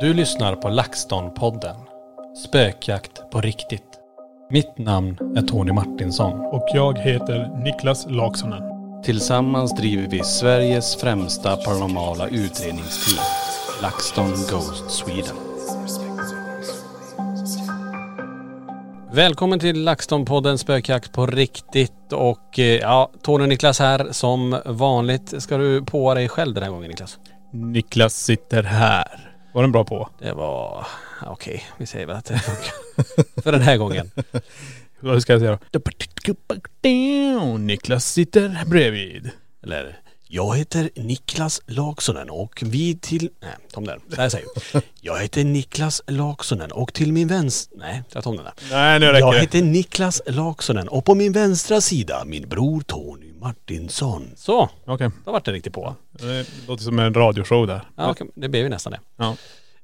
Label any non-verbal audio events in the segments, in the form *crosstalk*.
Du lyssnar på LaxTon-podden. Spökjakt på riktigt. Mitt namn är Tony Martinsson. Och jag heter Niklas Laksonen. Tillsammans driver vi Sveriges främsta paranormala utredningsteam. LaxTon Ghost Sweden. Välkommen till LaxTon-podden Spökjakt på riktigt och eh, ja, Tony och Niklas här som vanligt. Ska du på dig själv den här gången Niklas? Niklas sitter här. Var den bra på? Det var... Okej, vi säger väl att det funkar. För den här gången. *laughs* Vad ska jag säga då? Niklas sitter bredvid. Eller jag heter Niklas Laksonen och vi till... Nej, tom den. Där säger jag. Jag heter Niklas Laksonen och till min vänster... Nej, jag tar om den där. Nej, nu räcker Jag det. heter Niklas Laksonen och på min vänstra sida min bror Tony Martinsson. Så, Okej. då vart det riktigt på. Det låter som en radioshow där. Ja, okej, det blev ju nästan det. Ja.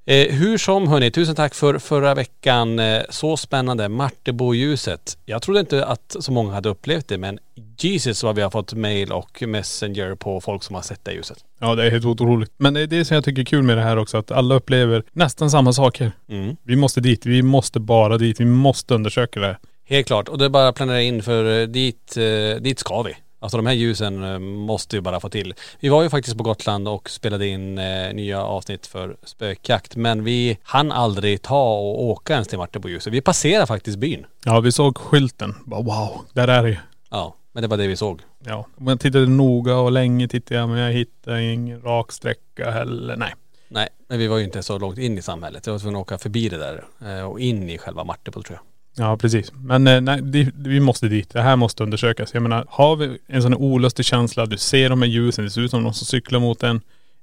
Eh, hur som hörni, tusen tack för förra veckan. Eh, så spännande. Martebo-ljuset. Jag trodde inte att så många hade upplevt det men Jesus vad vi har fått mail och messenger på folk som har sett det ljuset. Ja det är helt otroligt. Men det är det som jag tycker är kul med det här också, att alla upplever nästan samma saker. Mm. Vi måste dit, vi måste bara dit, vi måste undersöka det. Helt klart. Och det är bara att planera in för eh, dit, eh, dit ska vi. Alltså de här ljusen eh, måste vi bara få till. Vi var ju faktiskt på Gotland och spelade in eh, nya avsnitt för spökjakt. Men vi hann aldrig ta och åka ens till Martebo-ljuset. Vi passerade faktiskt byn. Ja vi såg skylten. Bara, wow, där är det Ja, men det var det vi såg. Ja. Men jag tittade noga och länge tittade jag men jag hittade ingen rak sträcka heller. Nej. Nej, men vi var ju inte så långt in i samhället. Vi var tvungna att åka förbi det där eh, och in i själva Martebo tror jag. Ja precis. Men eh, nej, det, vi måste dit. Det här måste undersökas. Jag menar, har vi en sån olustig känsla, du ser de här ljusen, det ser ut som någon som cyklar mot en.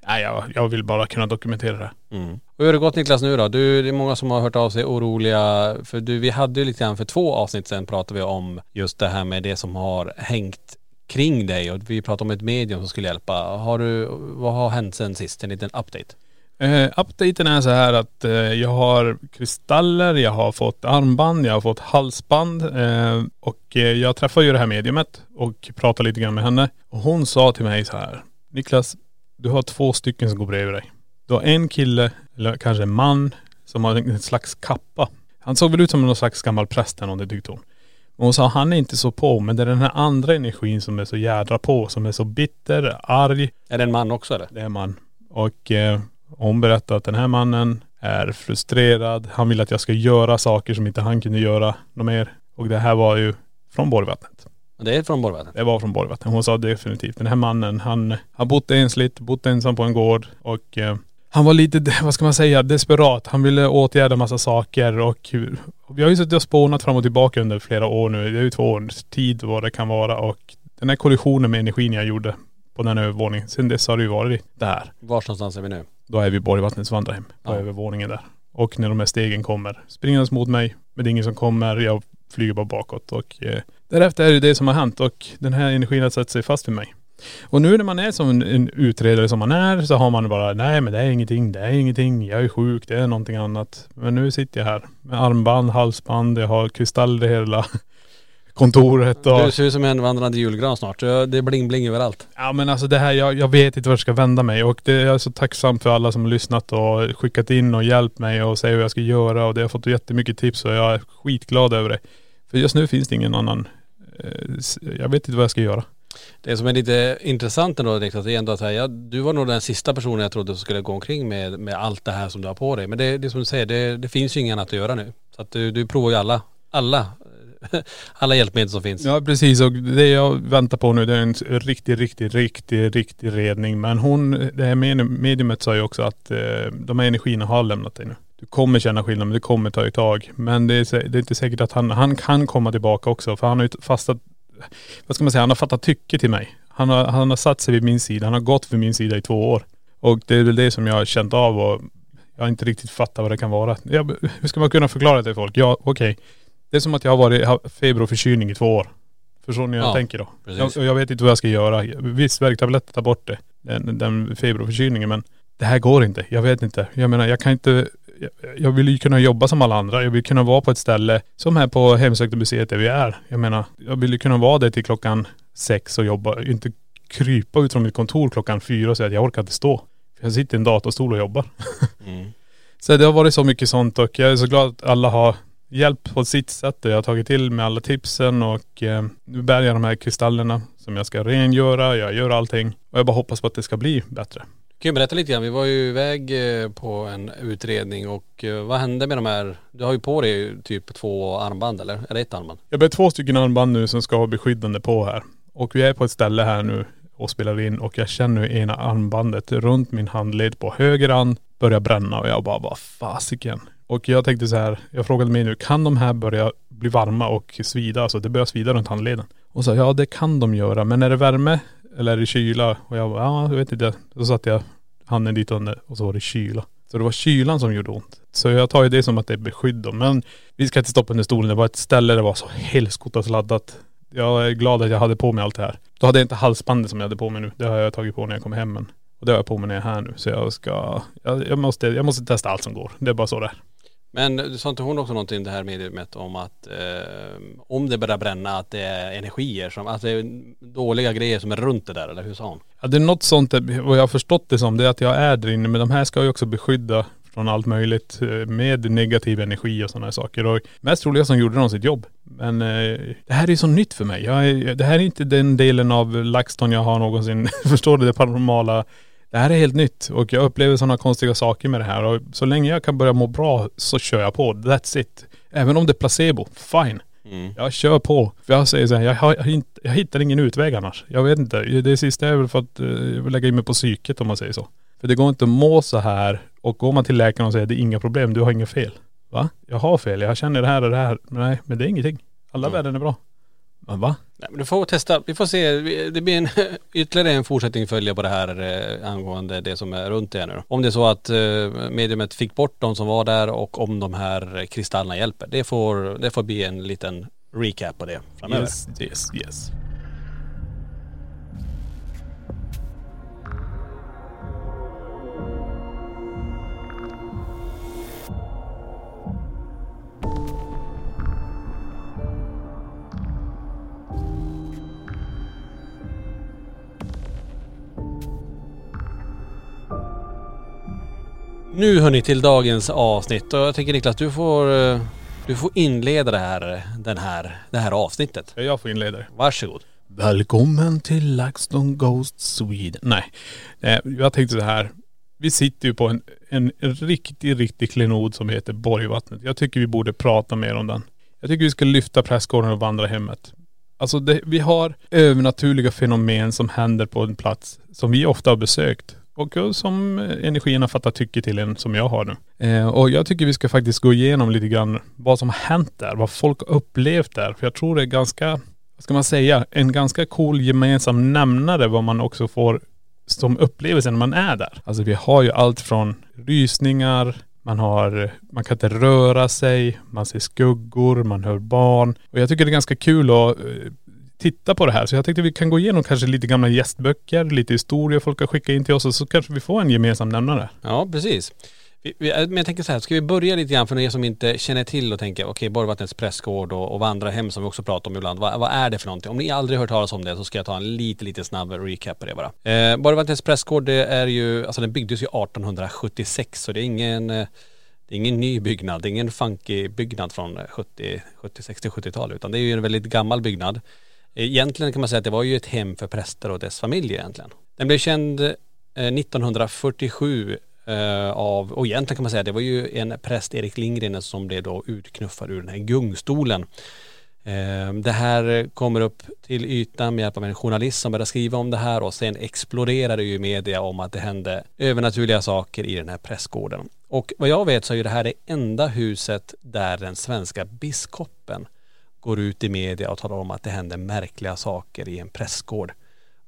Nej, jag, jag vill bara kunna dokumentera det. Mm. Och hur har det gått Niklas nu då? Du, det är många som har hört av sig oroliga. För du, vi hade ju lite grann för två avsnitt sedan pratade vi om just det här med det som har hängt kring dig och vi pratade om ett medium som skulle hjälpa. Har du, vad har hänt sen sist? En liten update? Eh, updaten är så här att eh, jag har kristaller, jag har fått armband, jag har fått halsband eh, och jag träffade ju det här mediumet och pratade lite grann med henne. Och hon sa till mig så här, Niklas, du har två stycken som går bredvid dig. Du har en kille, eller kanske en man, som har en slags kappa. Han såg väl ut som någon slags gammal präst eller någonting tyckte hon. Och hon sa han är inte så på men det är den här andra energin som är så jädra på, som är så bitter, arg. Är det en man också eller? Det är en man. Och eh, hon berättade att den här mannen är frustrerad. Han vill att jag ska göra saker som inte han kunde göra något mer. Och det här var ju från Borgvattnet. Det är från Borgvattnet? Det var från Borgvattnet. Hon sa definitivt. Den här mannen, han har bott ensligt, bott ensam på en gård och eh, han var lite, *laughs* vad ska man säga, desperat. Han ville åtgärda massa saker och vi har ju suttit och spånat fram och tillbaka under flera år nu. Det är ju två års tid vad det kan vara och den här kollisionen med energin jag gjorde på den övervåningen. Sen dess har det ju varit det här. Var någonstans är vi nu? Då är vi i Borgvattnets vandrarhem på Ja. övervåningen där. Och när de här stegen kommer springandes mot mig, men det är ingen som kommer, jag flyger bara bakåt och eh, därefter är det det som har hänt och den här energin har satt sig fast vid mig. Och nu när man är som en, en utredare som man är så har man bara, nej men det är ingenting, det är ingenting, jag är sjuk, det är någonting annat. Men nu sitter jag här med armband, halsband, jag har kristall i hela kontoret och.. Du ser ut som en vandrande julgran snart. Det är bling-bling överallt. Ja men alltså det här, jag, jag vet inte vart jag ska vända mig och det, jag är så tacksam för alla som har lyssnat och skickat in och hjälpt mig och säger hur jag ska göra och det har fått jättemycket tips och jag är skitglad över det. För just nu finns det ingen annan, eh, jag vet inte vad jag ska göra. Det som är lite intressant ändå Niklas, det är ändå att här, ja, du var nog den sista personen jag trodde som skulle gå omkring med, med allt det här som du har på dig. Men det, det är som du säger, det, det finns ju inget annat att göra nu. Så att du, du provar ju alla, alla, *laughs* alla hjälpmedel som finns. Ja precis och det jag väntar på nu det är en riktig, riktig, riktig, riktig redning. Men hon, det här mediumet sa ju också att eh, de här energierna har lämnat dig nu. Du kommer känna skillnad men det kommer ta ett tag. Men det är, det är inte säkert att han, han kan komma tillbaka också för han har ju fastat, vad ska man säga, han har fattat tycke till mig. Han har, han har satt sig vid min sida, han har gått vid min sida i två år. Och det är väl det som jag har känt av och jag har inte riktigt fattat vad det kan vara. Jag, hur ska man kunna förklara det till folk? Ja okej. Det är som att jag har varit, haft feber och förkylning i två år. Förstår ni hur jag Ja, tänker då? precis. Jag, jag vet inte vad jag ska göra. Visst, värktabletter tar bort det. Den, den feber och förkylningen men det här går inte. Jag vet inte. Jag menar jag kan inte jag, jag vill ju kunna jobba som alla andra. Jag vill kunna vara på ett ställe som här på Hemsökta museet där vi är. Jag menar, jag vill ju kunna vara där till klockan sex och jobba. Inte krypa ut från mitt kontor klockan fyra och säga att jag orkar inte stå. För jag sitter i en datorstol och jobbar. Mm. *laughs* Så det har varit så mycket sånt och jag är så glad att alla har hjälpt på sitt sätt jag har tagit till med alla tipsen och eh, nu bär jag de här kristallerna som jag ska rengöra, jag gör allting och jag bara hoppas på att det ska bli bättre. Kan ju berätta lite grann, vi var ju iväg eh, på en utredning och eh, vad hände med de här, du har ju på dig typ två armband eller? Är det ett armband? Jag bär två stycken armband nu som ska vara beskyddande på här och vi är på ett ställe här nu och spelar in och jag känner hur ena armbandet runt min handled på höger hand börjar bränna och jag bara, vad fasiken. Och jag tänkte så här, jag frågade mig nu, kan de här börja bli varma och svida? Alltså det börjar svida runt handleden. Och så ja det kan de göra, men är det värme eller är det kyla? Och jag bara, ja jag vet inte. Så satte jag handen dit under och så var det kyla. Så det var kylan som gjorde ont. Så jag tar ju det som att det är beskydd då. Men vi ska inte stoppa under stolen. Det var ett ställe där det var så helskottas laddat. Jag är glad att jag hade på mig allt det här. Då hade jag inte halsbandet som jag hade på mig nu. Det har jag tagit på när jag kom hem. Men, och det har jag på mig när jag är här nu. Så jag ska, jag, jag, måste, jag måste testa allt som går. Det är bara så det är. Men sa inte hon också någonting det här mediumet om att eh, om det börjar bränna att det är energier som, att det är dåliga grejer som är runt det där eller hur sa hon? Ja, det är något sånt, vad jag har förstått det som, det är att jag är där inne. Men de här ska ju också beskydda från allt möjligt eh, med negativ energi och sådana här saker. Och mest troliga som gjorde de sitt jobb. Men eh, det här är ju så nytt för mig. Jag är, det här är inte den delen av LaxTon jag har någonsin, *laughs* förstår du, det paranormala. Det här är helt nytt och jag upplever sådana konstiga saker med det här. Och så länge jag kan börja må bra så kör jag på. That's it. Även om det är placebo, fine. Mm. Jag kör på. För jag säger så här, jag, har, jag, hint- jag hittar ingen utväg annars. Jag vet inte. Det sista är väl för att eh, lägga in mig på psyket om man säger så. För det går inte att må så här och går man till läkaren och säger det är inga problem, du har inga fel. Va? Jag har fel, jag känner det här och det här. Nej, men det är ingenting. Alla Mm. värden är bra. Men va? Nej, men du får testa, vi får se, det blir en, *laughs* ytterligare en fortsättning följa på det här eh, angående det som är runt det nu då. Om det är så att eh, mediumet fick bort de som var där och om de här kristallerna hjälper. Det får, det får bli en liten recap på det framöver. Yes, yes, yes. Nu hörni till dagens avsnitt och jag tänker Niklas du får, eh, du får inleda det här, den här, det här avsnittet. Jag får inleda det. Varsågod. Välkommen till LaxTon Ghost Sweden. Nej, eh, jag tänkte så här. Vi sitter ju på en, en riktig, riktig klenod som heter Borgvattnet. Jag tycker vi borde prata mer om den. Jag tycker vi ska lyfta prästgården och vandrarhemmet. Alltså det, vi har övernaturliga fenomen som händer på en plats som vi ofta har besökt. Och som energierna fattar tycke till en som jag har nu. Eh, och jag tycker vi ska faktiskt gå igenom lite grann vad som har hänt där. Vad folk har upplevt där. För jag tror det är ganska vad ska man säga, en ganska cool gemensam nämnare vad man också får som upplevelse när man är där. Alltså vi har ju allt från rysningar, man har, man kan inte röra sig, man ser skuggor, man hör barn. Och jag tycker det är ganska kul att eh, titta på det här. Så jag tänkte vi kan gå igenom kanske lite gamla gästböcker, lite historia folk har skickat in till oss och så kanske vi får en gemensam nämnare. Ja precis. Vi, vi, eh, men jag tänker så här, ska vi börja lite grann för er som inte känner till och tänker, okej, Borgvattnets prästgård och, och vandrarhem som vi också pratar om ibland, vad, vad, är det för någonting? Om ni aldrig hört talas om det så ska jag ta en lite, lite snabb recap på det bara. Eh, Borgvattnets prästgård det är ju, alltså den byggdes ju 1876 så det är ingen eh, det är ingen ny byggnad, det är ingen funky byggnad från 70, 70 60, 70-tal utan det är ju en väldigt gammal byggnad. Egentligen kan man säga att det var ju ett hem för präster och dess familj egentligen. Den blev känd eh, 1947 eh, av, och egentligen kan man säga att det var ju en präst, Erik Lindgren, som blev då utknuffad ur den här gungstolen. Eh, det här kommer upp till ytan med hjälp av en journalist som började skriva om det här och sen exploderade ju media om att det hände övernaturliga saker i den här prästgården. Och vad jag vet så är ju det här det enda huset där den svenska biskopen går ut i media och talar om att det händer märkliga saker i en prästgård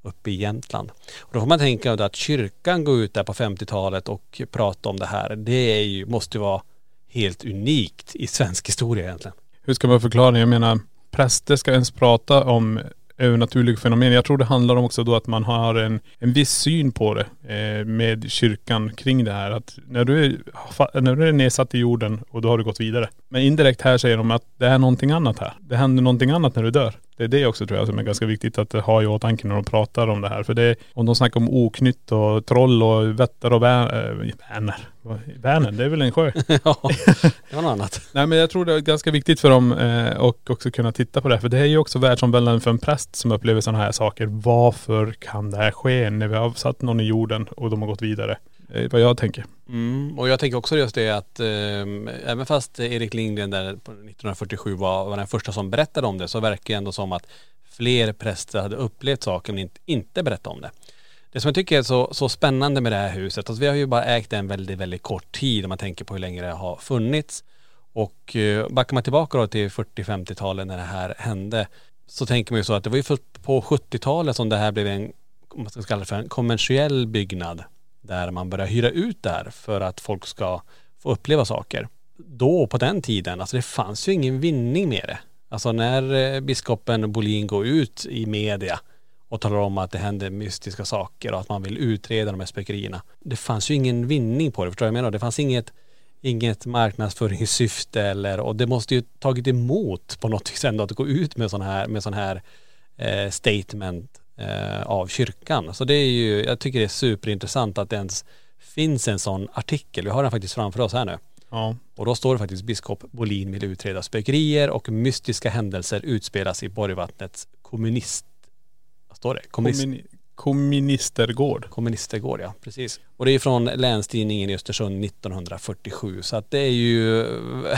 uppe i Jämtland. Och då får man tänka att kyrkan går ut där på 50-talet och pratar om det här. Det är ju, måste ju vara helt unikt i svensk historia egentligen. Hur ska man förklara det? Jag menar, präster ska ens prata om övernaturliga fenomen. Jag tror det handlar om också då att man har en, en viss syn på det eh, med kyrkan kring det här. Att när du, är, när du är nedsatt i jorden och då har du gått vidare. Men indirekt här säger de att det är någonting annat här. Det händer någonting annat när du dör. Det är det också tror jag som är ganska viktigt att ha i åtanke när de pratar om det här. För det, om de snackar om oknytt och troll och vättar och vänner. Äh, Vänern, det är väl en sjö? *laughs* ja, det var något annat. *laughs* Nej men jag tror det är ganska viktigt för dem eh, och också kunna titta på det. För det är ju också världsomvälvande för en präst som upplever sådana här saker. Varför kan det här ske när vi har satt någon i jorden och de har gått vidare? Det är vad jag tänker. Mm, och jag tänker också just det att eh, även fast Erik Lindgren där 1947 var, var den första som berättade om det så verkar det ändå som att fler präster hade upplevt saken men inte, inte berättat om det. Det som jag tycker är så, så spännande med det här huset, alltså vi har ju bara ägt det en väldigt, väldigt kort tid om man tänker på hur länge det har funnits. Och eh, backar man tillbaka då till 40-50-talet när det här hände så tänker man ju så att det var ju först på 70-talet som det här blev en, man ska kalla det för en kommersiell byggnad där man börjar hyra ut där för att folk ska få uppleva saker. Då på den tiden, alltså det fanns ju ingen vinning med det. Alltså när eh, biskopen Bolin går ut i media och talar om att det händer mystiska saker och att man vill utreda de här spökerierna. Det fanns ju ingen vinning på det, förstår du vad jag menar? Det fanns inget, inget marknadsföringssyfte eller, och det måste ju tagit emot på något *laughs* vis ändå att gå ut med sån här, med sån här eh, statement eh, av kyrkan. Så det är ju, jag tycker det är superintressant att det ens finns en sån artikel. Vi har den faktiskt framför oss här nu. Ja. Och då står det faktiskt biskop Bolin vill utreda spökerier och mystiska händelser utspelas i Borgvattnets kommunist... Vad står det? Kommunist... Kommun... Kommunistergård. Kommunistergård ja, precis. Och det är från Länstidningen i Östersund 1947. Så att det är ju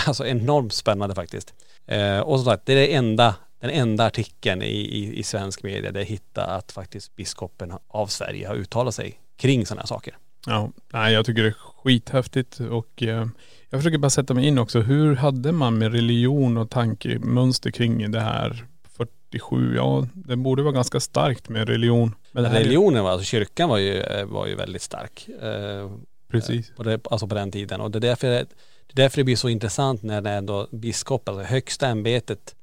alltså enormt spännande faktiskt. Eh, och som sagt, det är det enda den enda artikeln i, i, i svensk media där jag hittade att faktiskt biskopen av Sverige har uttalat sig kring sådana här saker. Ja, nej jag tycker det är skithäftigt och eh, jag försöker bara sätta mig in också. Hur hade man med religion och tankemönster kring det här 47? Ja, det borde vara ganska starkt med religion. Men Religionen var, alltså kyrkan var ju, eh, var ju väldigt stark. Eh, Precis. På det, alltså på den tiden och det är därför det, är därför det blir så intressant när det ändå biskop, alltså högsta ämbetet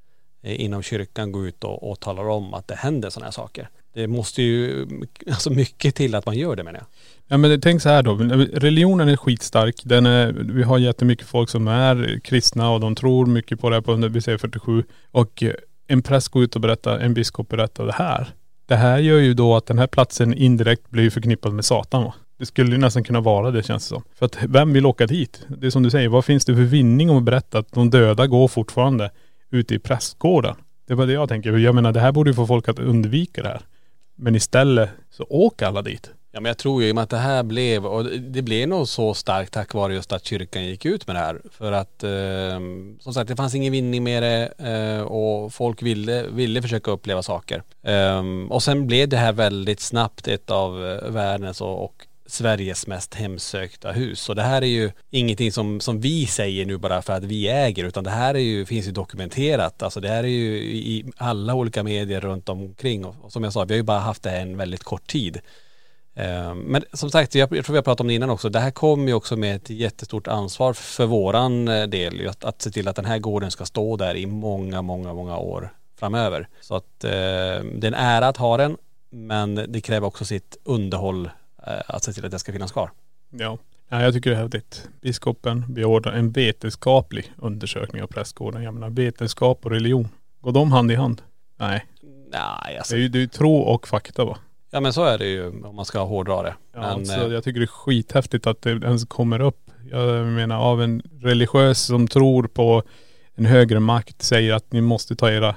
Eh, inom kyrkan går ut och, och talar om att det händer sådana här saker. Det måste ju, *laughs* alltså mycket till att man gör det menar jag. Ja men tänk så här då, eh, religionen är skitstark. Den är, vi har jättemycket folk som är kristna och de tror mycket på det här på vi säger 47. Och eh, en präst går ut och berättar, en biskop berättar det här. Det här gör ju då att den här platsen indirekt blir förknippad med Satan va? Det skulle ju nästan kunna vara det känns det som. För att vem vill åka dit? Det är som du säger, vad finns det för vinning om att berätta att de döda går fortfarande ute i prästgården. Det var det jag tänker. Jag menar det här borde ju få folk att undvika det här. Men istället så åker alla dit. Ja men jag tror ju i och med att det här blev, och det blev nog så starkt tack vare just att kyrkan gick ut med det här. För att eh, som sagt det fanns ingen vinning med det eh, och folk ville, ville försöka uppleva saker. Eh, och sen blev det här väldigt snabbt ett av eh, världens och, och Sveriges mest hemsökta hus. Och det här är ju ingenting som, som vi säger nu bara för att vi äger utan det här är ju, finns ju dokumenterat. Alltså det här är ju i alla olika medier runt omkring och, som jag sa, vi har ju bara haft det här en väldigt kort tid. Ehm, men som sagt, jag, tror vi har pratat om det innan också, det här kommer ju också med ett jättestort ansvar för våran eh, del, att, att se till att den här gården ska stå där i många, många, många år framöver. Så att eh, det är en ära att ha den, men det kräver också sitt underhåll att se till att det ska finnas kvar. Ja. Ja, jag tycker det är häftigt. Biskopen beordrar en vetenskaplig undersökning av prästgården. Jag menar vetenskap och religion. Går de hand i hand? Nej. Nej alltså. Det är ju, det är ju tro och fakta va? Ja men så är det ju om man ska hårdra det. Ja, men, så eh, jag tycker det är skithäftigt att det ens kommer upp. Jag menar av en religiös som tror på en högre makt säger att ni måste ta era,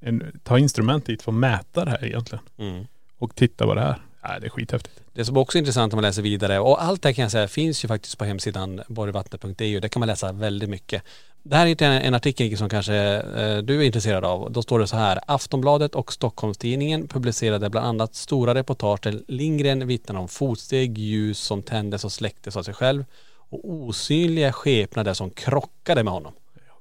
en, ta instrument dit för att mäta det här egentligen. mm. Och titta vad det är. Nej det är skithäftigt. Det som också är intressant om man läser vidare och allt det här kan jag säga finns ju faktiskt på hemsidan borgvattnet.eu. Där kan man läsa väldigt mycket. Det här är inte en, artikel som kanske eh, du är intresserad av. Då står det så här. Aftonbladet och Stockholms-Tidningen publicerade bland annat stora reportage där Lindgren vittnar om fotsteg, ljus som tändes och släcktes av sig själv och osynliga skepnader som krockade med honom.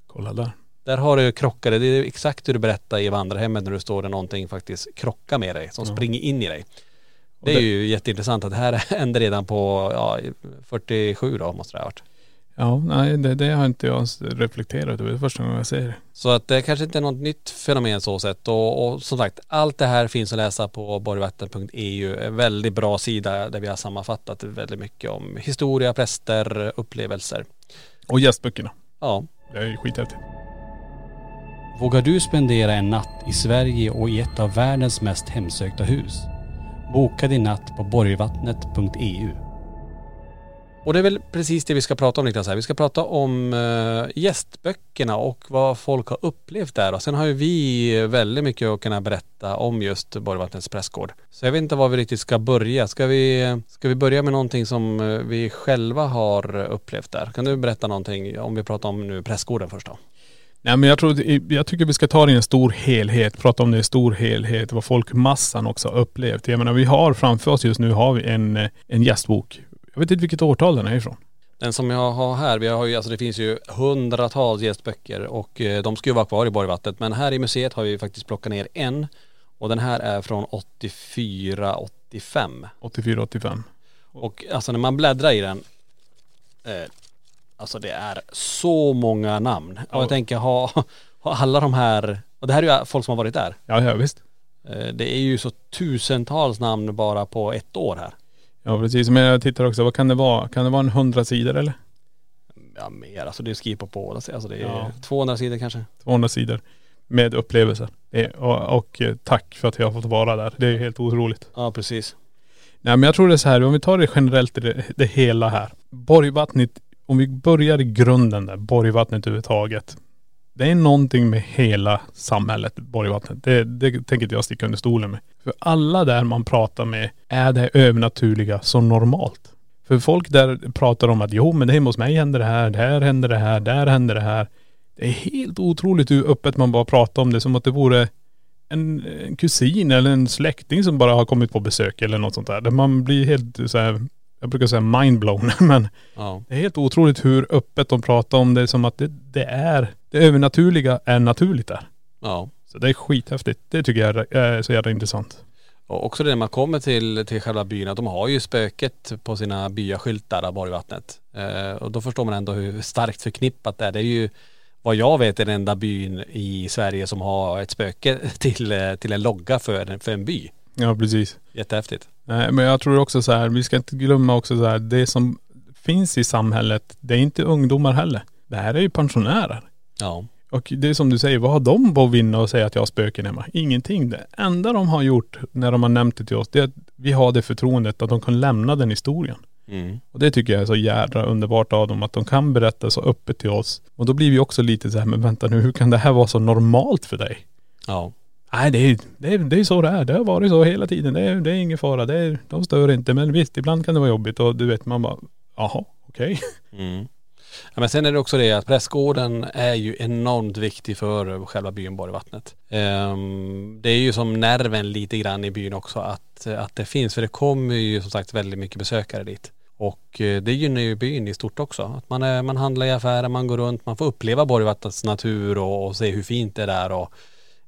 Kolla där. Där har du krockade, det är exakt hur du berättar i vandrarhemmet när du står där någonting faktiskt krockar med dig, som Ja. springer in i dig. Det är ju jätteintressant att det här *laughs* hände redan på, ja, 47 då måste det ha varit. Ja, nej det, det har inte jag reflekterat över. Det är första gången jag ser det. Så att det kanske inte är något nytt fenomen så sett och, och som sagt allt det här finns att läsa på borgvatten.eu. En väldigt bra sida där vi har sammanfattat väldigt mycket om historia, präster, upplevelser. Och gästböckerna. Ja. Det är skithäftigt. Vågar du spendera en natt i Sverige och i ett av världens mest hemsökta hus? Boka din natt på borgvattnet.eu. Och det är väl precis det vi ska prata om Niklas här. Vi ska prata om eh, gästböckerna och vad folk har upplevt där. Och sen har ju vi väldigt mycket att kunna berätta om just Borgvattnets prästgård. Så jag vet inte var vi riktigt ska börja. Ska vi, ska vi börja med någonting som eh, vi själva har upplevt där? Kan du berätta någonting om vi pratar om nu prästgården först då? Nej men jag tror, jag tycker vi ska ta det i en stor helhet, prata om det i stor helhet, vad folkmassan också har upplevt. Jag menar vi har framför oss just nu har vi en, eh, en gästbok. Jag vet inte vilket årtal den är ifrån. Den som jag har här, vi har ju, alltså det finns ju hundratals gästböcker och eh, de ska ju vara kvar i Borgvattnet. Men här i museet har vi faktiskt plockat ner en och den här är från 84-85. 84-85. Och alltså när man bläddrar i den, eh, alltså det är så många namn. Och Ja. jag tänker ha, ha alla de här, och det här är ju folk som har varit där. Ja, ja visst. Eh, det är ju så tusentals namn bara på ett år här. Ja precis, men jag tittar också, vad kan det vara? Kan det vara en hundra sidor eller? Ja mer, alltså det är skrivet på båda sidor. Alltså det är Ja. 200 sidor kanske. 200 sidor. Med upplevelser. Och, och eh, tack för att jag har fått vara där. Det är helt otroligt. Ja precis. Nej men jag tror det är så här, om vi tar det generellt det, det hela här. Borgvattnet, om vi börjar i grunden där, Borgvattnet överhuvudtaget. Det är någonting med hela samhället, Borgvattnet. Det, det tänker inte jag sticka under stolen med. För alla där man pratar med är det övernaturliga så normalt. För folk där pratar om att jo men hemma hos mig händer det här, där händer det här, där händer det här. Det är helt otroligt hur öppet man bara pratar om det som att det vore en, en kusin eller en släkting som bara har kommit på besök eller något sånt där. Där man blir helt så här, jag brukar säga mindblown *laughs* men Ja. det är helt otroligt hur öppet de pratar om det som att det, det är, det övernaturliga är naturligt där. Ja. Så det är skithäftigt. Det tycker jag är, är så jävla intressant. Och också det när man kommer till, till själva byn, att de har ju spöket på sina byaskyltar Borgvattnet. Eh, och då förstår man ändå hur starkt förknippat det är. Det är ju vad jag vet är den enda byn i Sverige som har ett spöke *laughs* till, eh, till en logga för, en- för en by. Ja precis. Jättehäftigt. Nej men jag tror också så här, vi ska inte glömma också så här, det som finns i samhället, det är inte ungdomar heller. Det här är ju pensionärer. Ja. Och det är som du säger, vad har de på att vinna och säga att jag har spöken hemma? Ingenting. Det enda de har gjort när de har nämnt det till oss, det är att vi har det förtroendet att de kan lämna den historien. Mm. Och det tycker jag är så jädra underbart av dem, att de kan berätta så öppet till oss. Och då blir vi också lite så här, men vänta nu, hur kan det här vara så normalt för dig? Ja. Nej det är, det är, det är så det är. Det har varit så hela tiden. Det är, det är ingen fara. Det är, de stör inte. Men visst, ibland kan det vara jobbigt och du vet man bara, jaha, okej. *laughs* Mm. Ja, men sen är det också det att prästgården är ju enormt viktig för själva byn Borgvattnet. Um, det är ju som nerven lite grann i byn också att, att det finns. För det kommer ju som sagt väldigt mycket besökare dit. Och eh, det gynnar ju byn i stort också. Att man, är, man handlar i affärer, man går runt, man får uppleva Borgvattnets natur och, och se hur fint det är där. Och,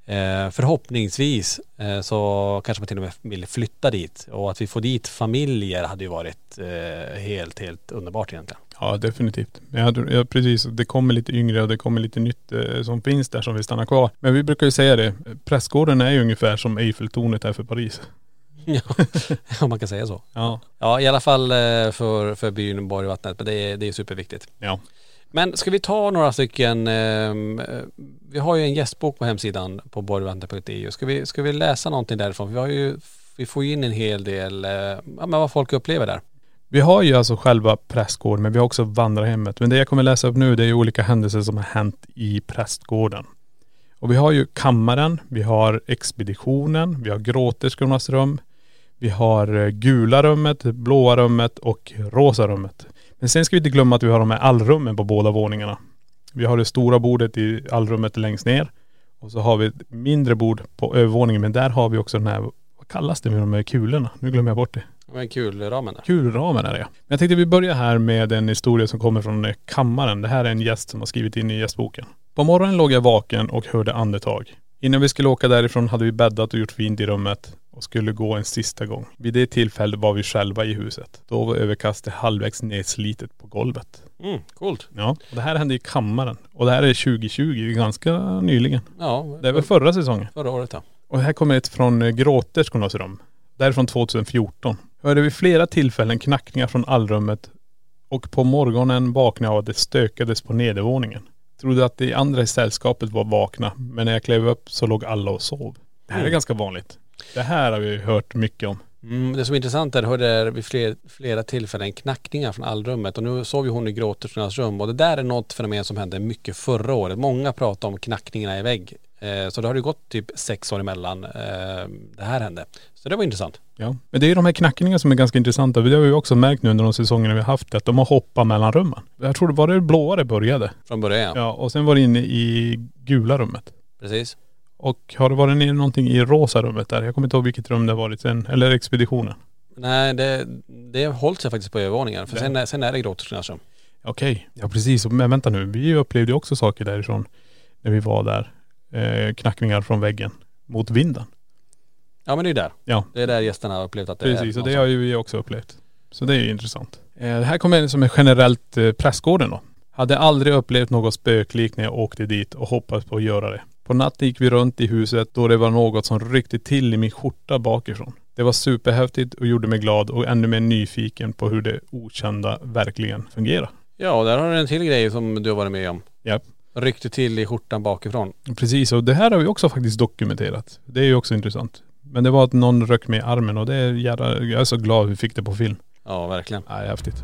eh, förhoppningsvis eh, så kanske man till och med vill flytta dit. Och att vi får dit familjer hade ju varit eh, helt, helt underbart egentligen. Ja definitivt. Jag, tror- ja, precis, det kommer lite yngre och det kommer lite nytt eh, som finns där som vill stanna kvar. Men vi brukar ju säga det, prästgården är ju ungefär som Eiffeltornet är för Paris. *laughs* Ja, om man kan säga så. Ja. Ja, i alla fall eh, för, för byn Borgvattnet, men det är, det är superviktigt. Ja. Men ska vi ta några stycken, ehm, eh, vi har ju en gästbok på hemsidan på borgvattnet.eu. Ska vi, ska vi läsa någonting därifrån? Vi har ju, vi får ju in en hel del, eh, ja men vad folk upplever där. Vi har ju alltså själva prästgården men vi har också vandrarhemmet. Men det jag kommer läsa upp nu det är ju olika händelser som har hänt i prästgården. Och vi har ju kammaren, vi har expeditionen, vi har gråterskornas rum, vi har eh, gula rummet, blåa rummet och rosa rummet. Men sen ska vi inte glömma att vi har de här allrummen på båda våningarna. Vi har det stora bordet i allrummet längst ner. Och så har vi ett mindre bord på övervåningen men där har vi också den här, vad kallas det med de här kulorna? Nu glömmer jag bort det. Det var en kul ramen där. Kulramen är det ja. Men jag tänkte vi börjar här med en historia som kommer från eh, kammaren. Det här är en gäst som har skrivit in i gästboken. På morgonen låg jag vaken och hörde andetag. Innan vi skulle åka därifrån hade vi bäddat och gjort fint i rummet och skulle gå en sista gång. Vid det tillfället var vi själva i huset. Då var överkastet halvvägs nedslitet på golvet. Mm, coolt. Ja, och det här hände i kammaren. Och det här är 2020, det är ganska nyligen. Ja, Det är väl förra säsongen. förra året ja. Och här kommer ett från eh, gråterskornas rum. Det här är från 2014. Hörde vid flera tillfällen knackningar från allrummet och på morgonen vaknade jag av att det stökades på nedervåningen. Trodde att de andra i sällskapet var vakna, men när jag klev upp så låg alla och sov. Det här är Mm. ganska vanligt. Det här har vi hört mycket om. Mm, det som är intressant är, hörde vid fler, flera tillfällen knackningar från allrummet och nu sov ju hon i gråterskornas rum och det där är något fenomen som hände mycket förra året. Många pratar om knackningarna i vägg. Eh, så det har ju gått typ sex år emellan eh, det här hände. Så det var intressant. Ja. Men det är ju de här knackningarna som är ganska intressanta. Det har vi också märkt nu under de säsongerna vi har haft att de har hoppat mellan rummen. Jag tror det var det blåa det började. Från början. Ja, och sen var det inne i gula rummet. Precis. Och har det varit nere någonting i rosa rummet där? Jag kommer inte ihåg vilket rum det har varit sen. Eller expeditionen. Nej det, det har hållit sig faktiskt på övervåningen. För sen, sen är det gråterskornas rum. Okej. Ja precis. Men vänta nu. Vi upplevde ju också saker därifrån när vi var där. Eh, knackningar från väggen mot vinden. Ja men det är ju där. Ja. Det är där gästerna har upplevt att det är. Precis. Och det har ju vi också upplevt. Så det är ju intressant. Eh, det här kommer som är generellt eh, prästgården då. Hade aldrig upplevt något spöklikt när jag åkte dit och hoppades på att göra det. På natten gick vi runt i huset då det var något som ryckte till i min skjorta bakifrån. Det var superhäftigt och gjorde mig glad och ännu mer nyfiken på hur det okända verkligen fungerar. Ja och där har du en till grej som du har varit med om. Ja. Ryckte till i skjortan bakifrån. Precis och det här har vi också faktiskt dokumenterat. Det är ju också intressant. Men det var att någon röck mig i armen och det är jävla, jag är så glad vi fick det på film. Ja verkligen. Ja, häftigt.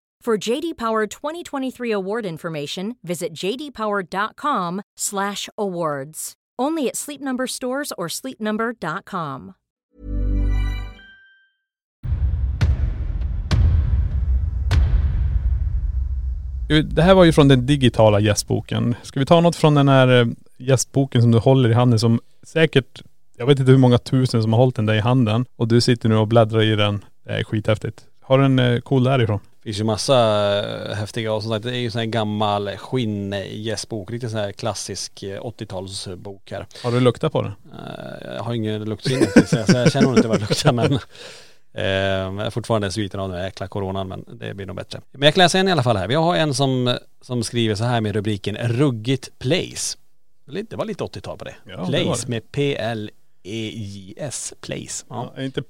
For JD Power 2023 award information, visit jdpower.com/awards. Only at Sleep Number stores or sleepnumber.com. Det här var ju från den digitala gästboken. Ska vi ta något från den här eh, gästboken som du håller i handen som säkert, jag vet inte hur många tusen som har hållit den där i handen och du sitter nu och bläddrar i den. Det är skithäftigt. Har du en eh, cool därifrån? Det finns ju massa eh, häftiga och som sagt det är ju sån här gammal skinn-gästbok. Riktigt sån här klassisk eh, 80-talsbok här. Har du luktat på den? Eh, Jag har ingen luktsinne så jag- känner nog inte vad det luktar men eh, jag är fortfarande sviten av den här jäkla coronan men det blir nog bättre. Men jag kan läsa en i alla fall här. Vi har en som, som skriver så här med rubriken Ruggigt Place. Lite- Det var lite 80-tal på det. Ja, det var det. place med P-L-E-J-S, Place. Ja. Ja, inte.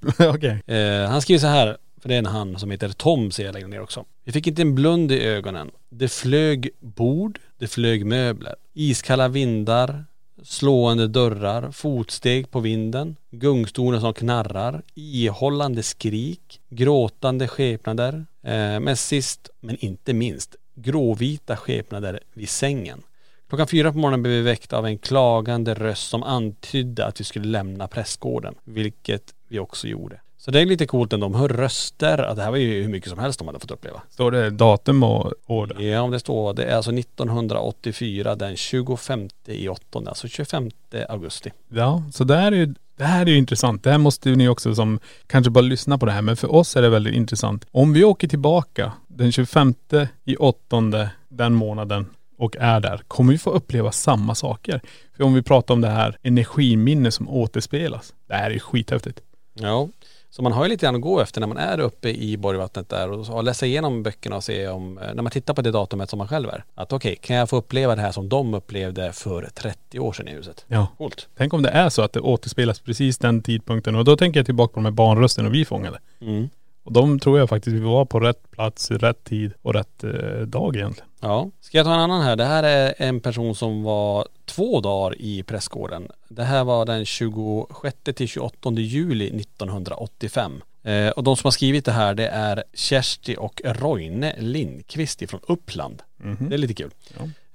*laughs* Eh, han skriver så här, för det är en han som heter Tom ser jag längre ner också. Vi fick inte en blund i ögonen. Det flög bord, det flög möbler. Iskalla vindar slående dörrar, fotsteg på vinden, gungstolar som knarrar, ihållande skrik, gråtande skepnader, eh, men sist men inte minst gråvita skepnader vid sängen. Klockan fyra på morgonen blev vi väckta av en klagande röst som antydde att vi skulle lämna prästgården, vilket vi också gjorde. Så det är lite coolt ändå. De hör röster. Att det här var ju hur mycket som helst de hade fått uppleva. Står det datum och år där? Ja, om det står. Det är alltså 1984 den 25 i åttonde, alltså 25 augusti. Ja, så det här är ju det här är ju intressant. Det här måste ju ni också som kanske bara lyssna på det här. Men för oss är det väldigt intressant. Om vi åker tillbaka den 25 i åttonde den månaden och är där, kommer vi få uppleva samma saker. För om vi pratar om det här energiminne som återspelas. Det här är ju skithäftigt. Ja, så man har ju lite grann att gå efter när man är uppe i Borgvattnet där och, och läsa igenom böckerna och se om, eh, när man tittar på det datumet som man själv är. Att okej, kan jag få uppleva det här som de upplevde för 30 år sedan i huset? Ja. Coolt. Tänk om det är så att det återspelas precis den tidpunkten. Och då tänker jag tillbaka på de här barnrösterna vi fångade. Mm. Och de tror jag faktiskt vi var på rätt plats, rätt tid och rätt eh, dag egentligen. Ja. Ska jag ta en annan här? Det här är en person som var två dagar i prästgården. Det här var den 26 till 28 juli 1985. Eh, och de som har skrivit det här det är Kersti och Roine Lindqvist från Uppland. Det är lite kul.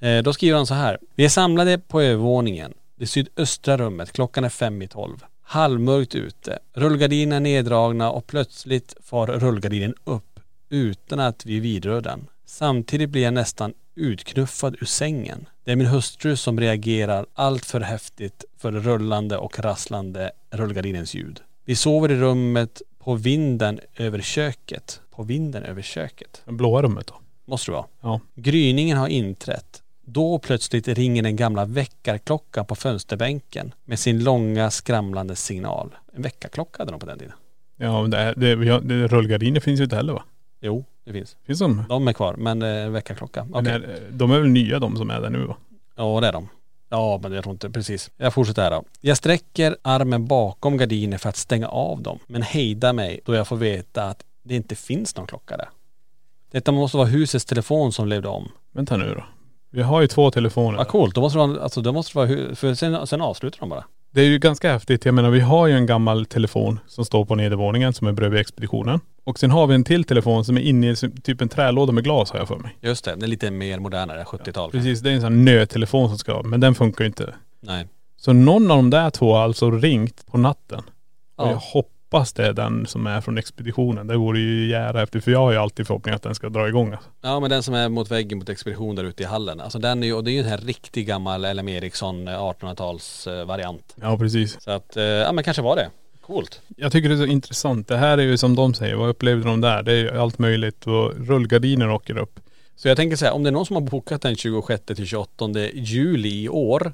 Eh, då skriver han så här. Vi är samlade på övervåningen. Det sydöstra rummet. Klockan är fem i tolv. Halvmörkt ute. Rullgardinen är neddragna och plötsligt far rullgardinen upp utan att vi vidrör den. Samtidigt blir jag nästan utknuffad ur sängen. Det är min hustru som reagerar allt för häftigt för rullande och rasslande rullgardinens ljud. Vi sover i rummet på vinden över köket. På vinden över köket. Det blåa rummet då. Måste det vara. Ja. Gryningen har inträtt. Då plötsligt ringer den gamla väckarklockan på fönsterbänken med sin långa skramlande signal. En väckarklocka hade de på den tiden. Ja men det, det, det, rullgardiner finns ju inte heller va? Jo, det finns. Finns de? De är kvar, men eh, väckarklocka. Men Okej. är, de är väl nya de som är där nu va? Ja det är de. Ja men jag tror inte, precis. Jag fortsätter här då. Jag sträcker armen bakom gardinen för att stänga av dem. Men hejdar mig då jag får veta att det inte finns någon klocka där. Detta måste vara husets telefon som levde om. Vänta nu då. Vi har ju två telefoner. Vad coolt, då måste det vara, alltså då måste det vara, hu- för sen, sen avslutar de bara. Det är ju ganska häftigt. Jag menar vi har ju en gammal telefon som står på nedervåningen som är bredvid expeditionen. Och sen har vi en till telefon som är inne i typ en trälåda med glas har jag för mig. Just det, det är lite mer modernare, 70-tal. Precis, det är en sån här nödtelefon som ska, men den funkar ju inte. Nej. Så någon av de där två har alltså ringt på natten. Och Ja. jag hoppas det är den som är från expeditionen. Det vore ju jära efter för jag har ju alltid förhoppning att den ska dra igång. Alltså. Ja men den som är mot väggen mot expedition där ute i hallen. Alltså den är ju, och det är ju en här riktig gammal LM Ericsson eh, 1800-tals eh, variant. Ja precis. Så att, eh, ja men kanske var det. Coolt. Jag tycker det är så intressant. Det här är ju som de säger, vad upplevde de där? Det är ju allt möjligt och rullgardiner åker upp. Så jag tänker så här, om det är någon som har bokat den 26 till 28 juli i år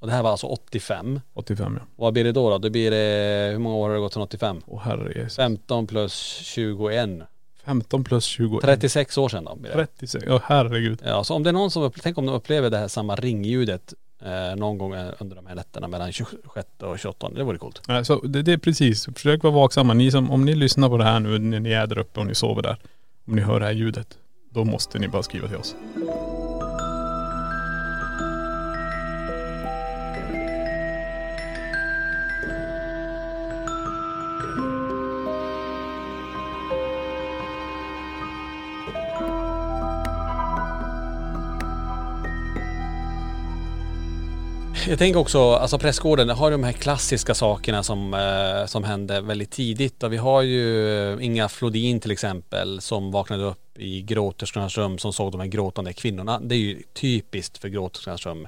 och det här var alltså 85. 85 ja. Vad blir det då? då? Det blir det, hur många år har det gått sedan 85? Åh herre Jesus. 15 plus 21. 15 plus 20. 36 år sedan då blir det. 36. Åh herregud. Ja, så om det är någon som, upp- tänk om de upplever det här samma ringljudet eh, någon gång eh, under de här nätterna mellan 26 och 28. Det vore coolt. Nej, Så det, det är precis, försök vara vaksamma. Ni som, om ni lyssnar på det här nu när ni är där uppe och ni sover där. Om ni hör det här ljudet. Då måste ni bara skriva till oss. Jag tänker också, alltså prästgården det har ju de här klassiska sakerna som, eh, som hände väldigt tidigt. Och vi har ju eh, Inga Flodin till exempel som vaknade upp i gråterskornas rum som såg de här gråtande kvinnorna. Det är ju typiskt för gråterskornas rum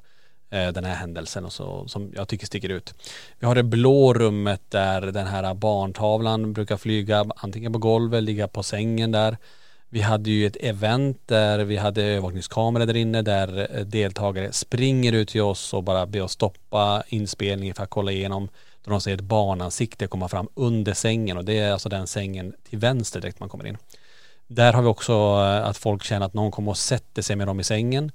eh, den här händelsen och så, som jag tycker sticker ut. Vi har det blå rummet där den här barntavlan brukar flyga antingen på golvet, ligga på sängen där. Vi hade ju ett event där vi hade övervakningskameror där inne där eh, deltagare springer ut till oss och bara ber oss stoppa inspelningen för att kolla igenom. Då de ser ett barnansikte komma fram under sängen och det är alltså den sängen till vänster direkt man kommer in. Där har vi också eh, att folk känner att någon kommer och sätter sig med dem i sängen.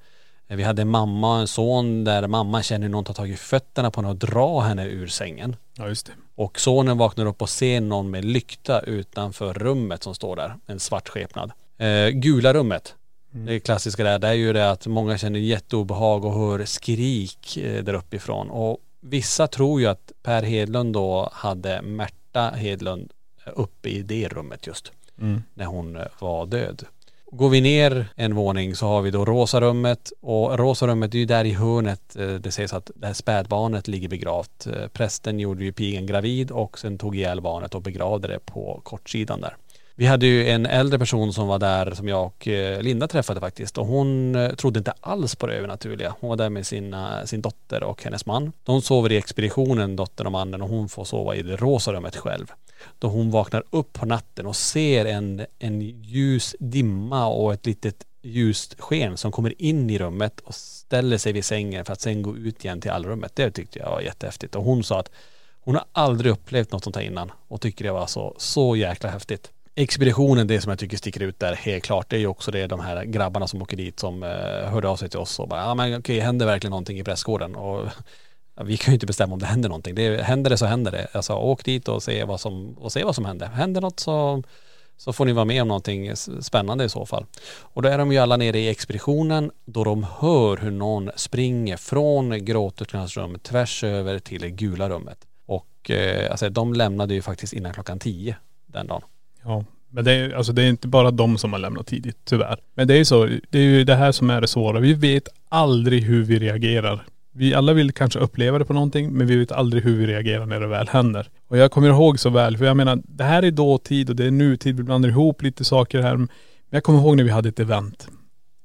Vi hade en mamma och en son där mamma känner hur någon tar tag i fötterna på henne och drar henne ur sängen. Ja just det. Och sonen vaknar upp och ser någon med lykta utanför rummet som står där. En svart skepnad. Eh, gula rummet. Det klassiska där, det är ju det att många känner jätteobehag och hör skrik eh, där uppifrån. Och vissa tror ju att Per Hedlund då hade Märta Hedlund uppe i det rummet just. Mm. När hon eh, var död. Går vi ner en våning så har vi då rosa rummet och rosa rummet är ju där i hörnet eh, det sägs att det här spädbarnet ligger begravt. Eh, Prästen gjorde ju pigan gravid och sen tog ihjäl barnet och begravde det på kortsidan där. Vi hade ju en äldre person som var där som jag och eh, Linda träffade faktiskt och hon eh, trodde inte alls på det övernaturliga. Hon var där med sina, sin dotter och hennes man. De sover i expeditionen, dottern och mannen och hon får sova i det rosa rummet själv. Då hon vaknar upp på natten och ser en, en ljus dimma och ett litet ljust sken som kommer in i rummet och ställer sig vid sängen för att sen gå ut igen till allrummet. Det tyckte jag var jättehäftigt och hon sa att hon har aldrig upplevt något sånt här innan och tycker det var så, så jäkla häftigt. Expeditionen, det som jag tycker sticker ut där helt klart, det är ju också det de här grabbarna som åker dit som eh, hörde av sig till oss och bara, ja men okej, händer verkligen någonting i prästgården? Och ja, vi kan ju inte bestämma om det händer någonting. Det, händer det så händer det. Alltså åk dit och se vad som, och se vad som händer. Händer något så, så får ni vara med om någonting spännande i så fall. Och då är de ju alla nere i expeditionen då de hör hur någon springer från gråternas rum tvärs över till det gula rummet. Och eh, alltså de lämnade ju faktiskt innan klockan tio den dagen. Ja. Men det är, alltså det är inte bara de som har lämnat tidigt, tyvärr. Men det är ju så, det är ju det här som är det svåra. Vi vet aldrig hur vi reagerar. Vi alla vill kanske uppleva det på någonting, men vi vet aldrig hur vi reagerar när det väl händer. Och jag kommer ihåg så väl, för jag menar, det här är dåtid och det är nutid. Vi blandar ihop lite saker här. Men jag kommer ihåg när vi hade ett event.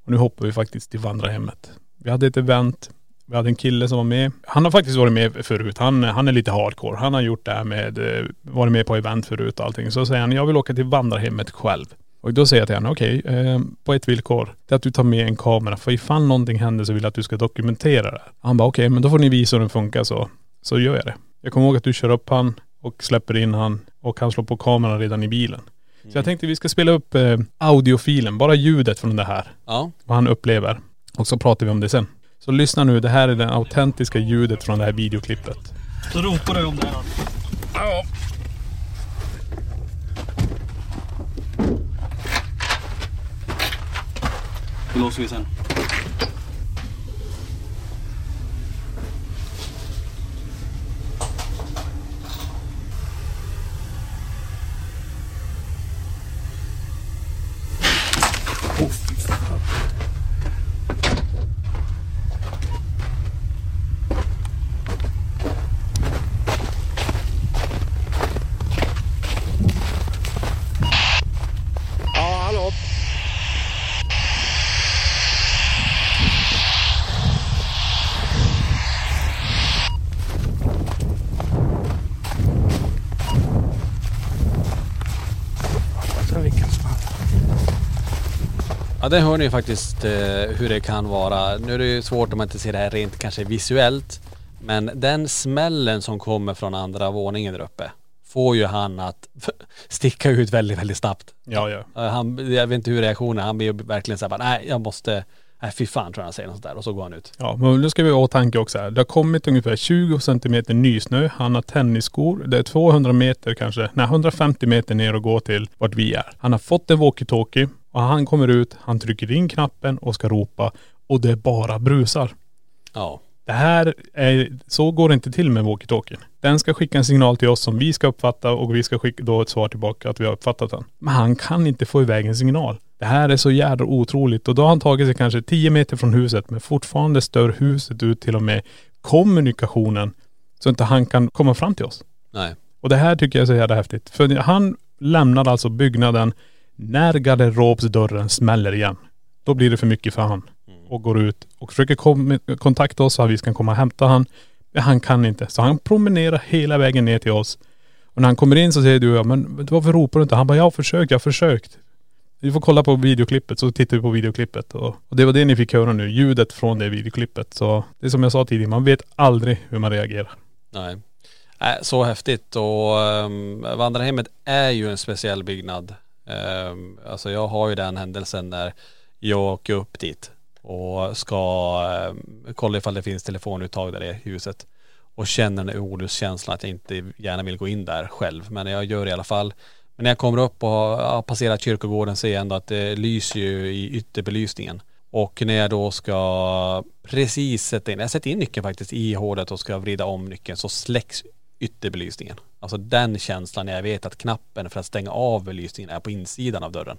Och nu hoppar vi faktiskt till vandrarhemmet. Vi hade ett event. Vi hade en kille som var med. Han har faktiskt varit med förut. Han, han är lite hardcore. Han har gjort det här med, eh, varit med på event förut och allting. Så säger han, jag vill åka till vandrarhemmet själv. Och då säger jag till honom, okej, eh, på ett villkor. Det är att du tar med en kamera. För ifall någonting händer så vill jag att du ska dokumentera det. Han bara, okej, men då får ni visa hur den funkar så, så gör jag det. Jag kommer ihåg att du kör upp han och släpper in han och han slår på kameran redan i bilen. Så jag tänkte vi ska spela upp eh, audiofilen, bara ljudet från det här. Ja. Vad han upplever. Och så pratar vi om det sen. Så lyssna nu, det här är det autentiska ljudet från det här videoklippet. Så ropar du om det här. Ja. Då låser vi sen. Ja, hallå? Ja det hör ni ju faktiskt eh, hur det kan vara. Nu är det ju svårt om man inte ser det här rent kanske visuellt. Men den smällen som kommer från andra våningen där uppe får ju han att sticka ut väldigt, väldigt snabbt. Ja, ja. Eh, Han, jag vet inte hur reaktionen är. Han blir ju verkligen såhär bara, nej jag måste, nej fy fan tror jag han säger något sånt där och så går han ut. Ja, men nu ska vi ha i åtanke också här. Det har kommit ungefär 20 centimeter nysnö. Han har tennisskor. Det är 200 meter kanske, nej 150 meter ner och gå till vart vi är. Han har fått en walkie-talkie och han kommer ut, han trycker in knappen och ska ropa och det bara brusar. Ja. Det här är, så går det inte till med walkie-talkien. Den ska skicka en signal till oss som vi ska uppfatta och vi ska skicka då ett svar tillbaka att vi har uppfattat den. Men han kan inte få iväg en signal. Det här är så jävla otroligt och då har han tagit sig kanske 10 meter från huset men fortfarande stör huset ut till och med kommunikationen så inte han kan komma fram till oss. Nej. Och det här tycker jag är så jävla häftigt. För han lämnar alltså byggnaden när garderobsdörren smäller igen. Då blir det för mycket för han. Och går ut och försöker kom, kontakta oss så att vi ska komma och hämta han. Men han kan inte. Så han promenerar hela vägen ner till oss. Och när han kommer in så säger du, ja men varför ropar du inte? Han bara, jag har försökt, jag har försökt. Vi får kolla på videoklippet, så tittar vi på videoklippet. Och, och det var det ni fick höra nu, ljudet från det videoklippet. Så det är som jag sa tidigare, man vet aldrig hur man reagerar. Nej. Äh, så häftigt och um, vandrarhemmet är ju en speciell byggnad. Ehm, alltså jag har ju den händelsen när jag åker upp dit och ska ehm, kolla ifall det finns telefonuttag där i huset och känner den här olustkänslan att jag inte gärna vill gå in där själv. Men jag gör det i alla fall. Men när jag kommer upp och har passerat kyrkogården ser jag ändå att det lyser ju i ytterbelysningen. Och när jag då ska precis sätta in, jag sätter in nyckeln faktiskt i hålet och ska vrida om nyckeln så släcks ytterbelysningen. Alltså den känslan när jag vet att knappen för att stänga av belysningen är på insidan av dörren.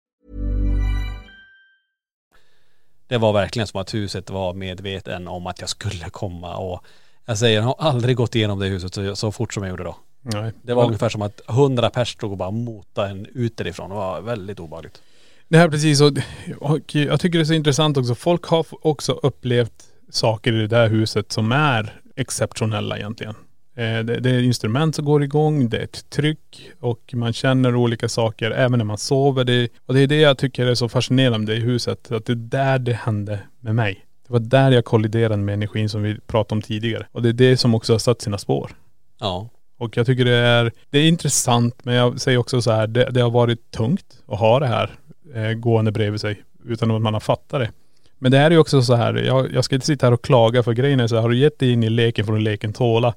Det var verkligen som att huset var medveten om att jag skulle komma och jag säger, jag har aldrig gått igenom det huset så, så fort som jag gjorde då. Nej. Det var ungefär som att hundra pers stod och bara motade en ut därifrån. Det var väldigt obehagligt. Det här precis och, och jag tycker det är så intressant också. Folk har också upplevt saker i det där huset som är exceptionella egentligen. Eh, Det, det är instrument som går igång, det är ett tryck och man känner olika saker även när man sover. Det, och det är det jag tycker är så fascinerande i huset. Att det är där det hände med mig. Det var där jag kolliderade med energin som vi pratade om tidigare. Och det är det som också har satt sina spår. Ja. Och jag tycker det är, det är intressant men jag säger också så här, det, det har varit tungt att ha det här eh, gående bredvid sig utan att man har fattat det. Men det här är ju också så här, jag, jag ska inte sitta här och klaga för grejen är så här, har du gett dig in i leken får du leken tåla.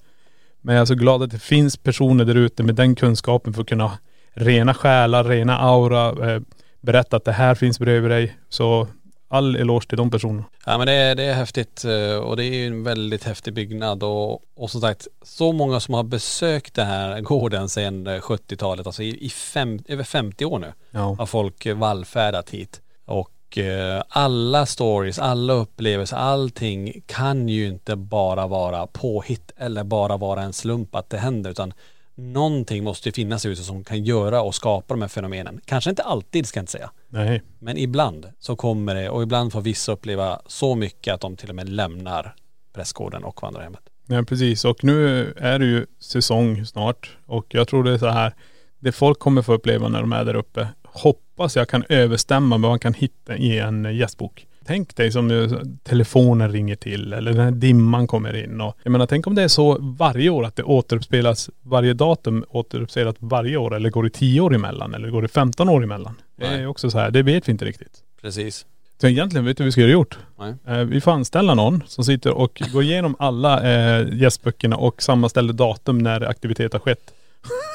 Men jag är så glad att det finns personer där ute med den kunskapen för att kunna rena själar, rena aura, eh, berätta att det här finns bredvid dig. Så all eloge till de personerna. Ja men det är, det är häftigt eh, och det är ju en väldigt häftig byggnad och, och som sagt så många som har besökt den här gården sedan eh, 70-talet, alltså i, i fem, över 50 år nu Ja. har folk eh, vallfärdat hit. Och eh, alla stories, alla upplevelser, allting kan ju inte bara vara påhitt eller bara vara en slump att det händer utan någonting måste ju finnas huset som kan göra och skapa de här fenomenen. Kanske inte alltid ska jag inte säga. Nej. Men ibland så kommer det och ibland får vissa uppleva så mycket att de till och med lämnar prästgården och vandrarhemmet. Ja precis och nu är det ju säsong snart och jag tror det är så här, det folk kommer få uppleva när de är där uppe, hoppas jag kan överstämma vad man kan hitta i en gästbok. Tänk dig som nu telefonen ringer till eller den här dimman kommer in och jag menar tänk om det är så varje år att det återuppspelas, varje datum återuppspelas varje år eller går det 10 år emellan eller går det 15 år emellan? Det är Nej. också så här, det vet vi inte riktigt. Precis. Så egentligen, vet du vad vi ska göra gjort? Nej. Eh, vi får anställa någon som sitter och går igenom alla eh, gästböckerna och sammanställer datum när aktivitet har skett.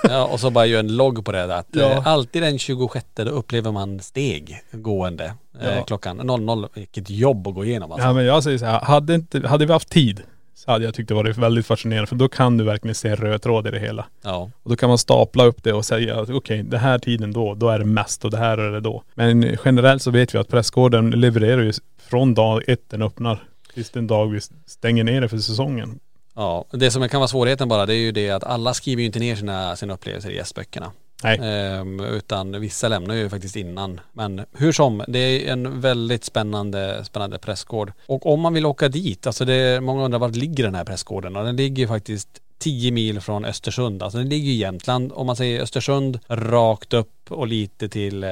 Ja och så bara gör en logg på det att Ja. eh, alltid den 26 då upplever man steg gående eh, Ja. klockan 00. Vilket jobb att gå igenom alltså. Ja men jag säger så här, hade, inte, hade vi haft tid så hade jag tyckt det varit väldigt fascinerande för då kan du verkligen se en röd tråd i det hela. Ja. Och då kan man stapla upp det och säga att okej, det här tiden då, då är det mest och det här är det då. Men generellt så vet vi att Prästgården levererar ju från dag ett den öppnar tills den dag vi stänger ner det för säsongen. Ja, det som kan vara svårigheten bara det är ju det att alla skriver ju inte ner sina, sina upplevelser i gästböckerna. Nej. Ehm, utan vissa lämnar ju faktiskt innan. Men hur som, det är en väldigt spännande, spännande pressgård. Och om man vill åka dit, alltså det, många undrar var ligger den här pressgården? Och den ligger faktiskt 10 mil från Östersund. Alltså den ligger i Jämtland. Om man säger Östersund rakt upp och lite till eh,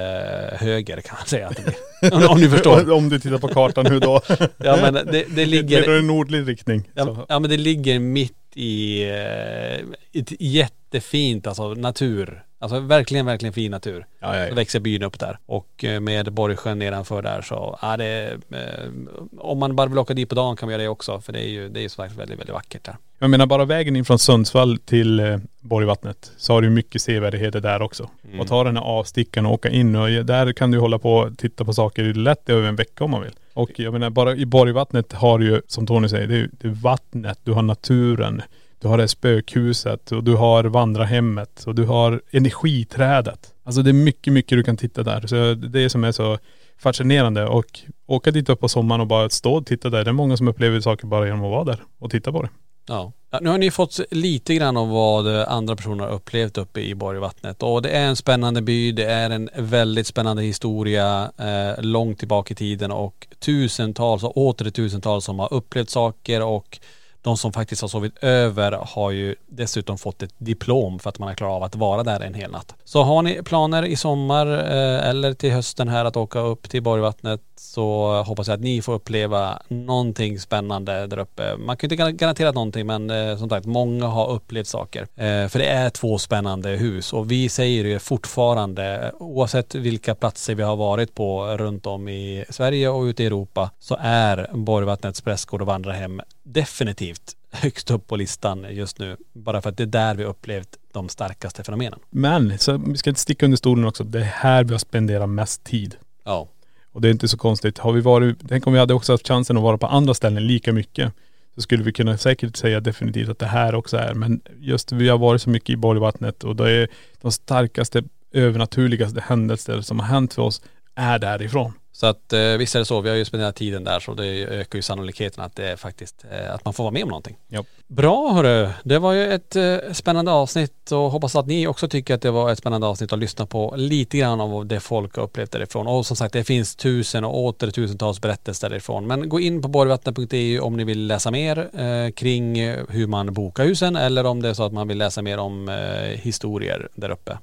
höger kan man säga att det blir. *laughs* Om, om ni förstår. Om du tittar på kartan hur då? *laughs* Ja men det, det ligger.. Det är en nordlig riktning. Ja, ja men det ligger mitt i eh, ett jättefint alltså natur. Alltså verkligen, verkligen fin natur. Ja, ja, ja. Växer byn upp där. Och eh, med Borgsjön nedanför där så, ja det, eh, om man bara vill åka dit på dagen kan man göra det också. För det är ju, det är ju så faktiskt väldigt, väldigt vackert där. Jag menar bara vägen in från Sundsvall till eh, Borgvattnet så har du mycket sevärdheter där också. Mm. Och ta den här avstickan och åka in och där kan du hålla på och titta på saker lätt över en vecka om man vill. Och jag menar bara i Borgvattnet har du ju, som Tony säger, det är, det är vattnet, du har naturen, du har det spökhuset och du har vandrarhemmet och du har energiträdet. Alltså det är mycket, mycket du kan titta där. Så det är det som är så fascinerande och åka dit upp på sommaren och bara stå och titta där. Det är många som upplever saker bara genom att vara där och titta på det. Ja. ja. Nu har ni fått lite grann om vad andra personer har upplevt uppe i Borgvattnet och det är en spännande by, det är en väldigt spännande historia eh, långt tillbaka i tiden och tusentals och åter tusentals som har upplevt saker och de som faktiskt har sovit över har ju dessutom fått ett diplom för att man har klarat av att vara där en hel natt. Så har ni planer i sommar eh, eller till hösten här att åka upp till Borgvattnet så hoppas jag att ni får uppleva någonting spännande där uppe. Man kan ju inte garantera någonting men eh, som sagt många har upplevt saker. Eh, för det är två spännande hus och vi säger ju fortfarande oavsett vilka platser vi har varit på runt om i Sverige och ute i Europa så är Borgvattnets prästgård och vandrarhem definitivt högst upp på listan just nu. Bara för att det är där vi upplevt de starkaste fenomenen. Men, så vi ska inte sticka under stolen också. Det är här vi har spenderat mest tid. Ja. Och det är inte så konstigt. Har vi varit, tänk om vi hade också haft chansen att vara på andra ställen lika mycket. Så skulle vi kunna säkert säga definitivt att det här också är. Men just vi har varit så mycket i Borgvattnet och det är de starkaste övernaturligaste händelser som har hänt för oss är därifrån. Så att eh, visst är det så, vi har ju spenderat tiden där så det ökar ju sannolikheten att det är faktiskt, eh, att man får vara med om någonting. Ja. Bra hörru, det var ju ett eh, spännande avsnitt och hoppas att ni också tycker att det var ett spännande avsnitt att lyssna på lite grann av det folk har upplevt därifrån. Och som sagt det finns tusen och åter tusentals berättelser därifrån. Men gå in på borgvattnet.eu om ni vill läsa mer eh, kring hur man bokar husen eller om det är så att man vill läsa mer om eh, historier där uppe.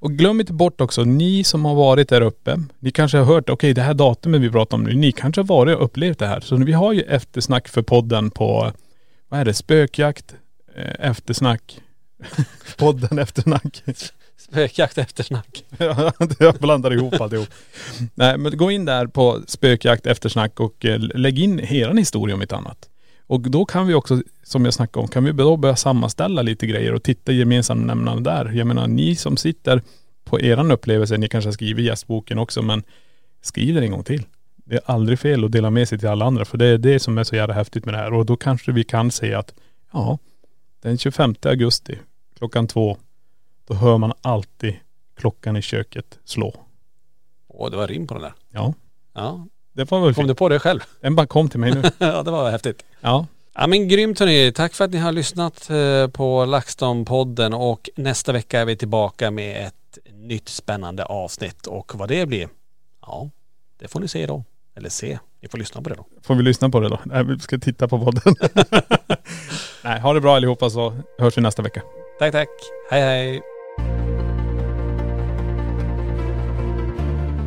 Och glöm inte bort också, ni som har varit där uppe, ni kanske har hört, okej okay, det här datumet vi pratar om nu, ni kanske har varit och upplevt det här. Så vi har ju eftersnack för podden på, vad är det, spökjakt, eh, eftersnack, *laughs* podden eftersnack. Spökjakt eftersnack. *laughs* ja, jag blandar ihop alltihop. Nej men gå in där på spökjakt eftersnack och eh, lägg in hela historia om ett annat. Och då kan vi också, som jag snackade om, kan vi då börja sammanställa lite grejer och titta gemensamt nämnande där. Jag menar ni som sitter på eran upplevelse, ni kanske har skrivit gästboken också, men skriv den en gång till. Det är aldrig fel att dela med sig till alla andra, för det är det som är så jävla häftigt med det här. Och då kanske vi kan säga att, ja, den 25 augusti klockan två, då hör man alltid klockan i köket slå. Åh, det var rim på den där. Ja. Ja. Det var väl Kom du på det själv? Den bara kom till mig nu. *laughs* ja, det var häftigt. Ja. Ja men grymt hörni. Tack för att ni har lyssnat eh, på LaxTon-podden och nästa vecka är vi tillbaka med ett nytt spännande avsnitt och vad det blir, ja, det får ni se då. Eller se, ni får lyssna på det då. Får vi lyssna på det då? Nej, vi ska titta på podden. *laughs* Nej, ha det bra allihopa så hörs vi nästa vecka. Tack, tack. Hej, hej.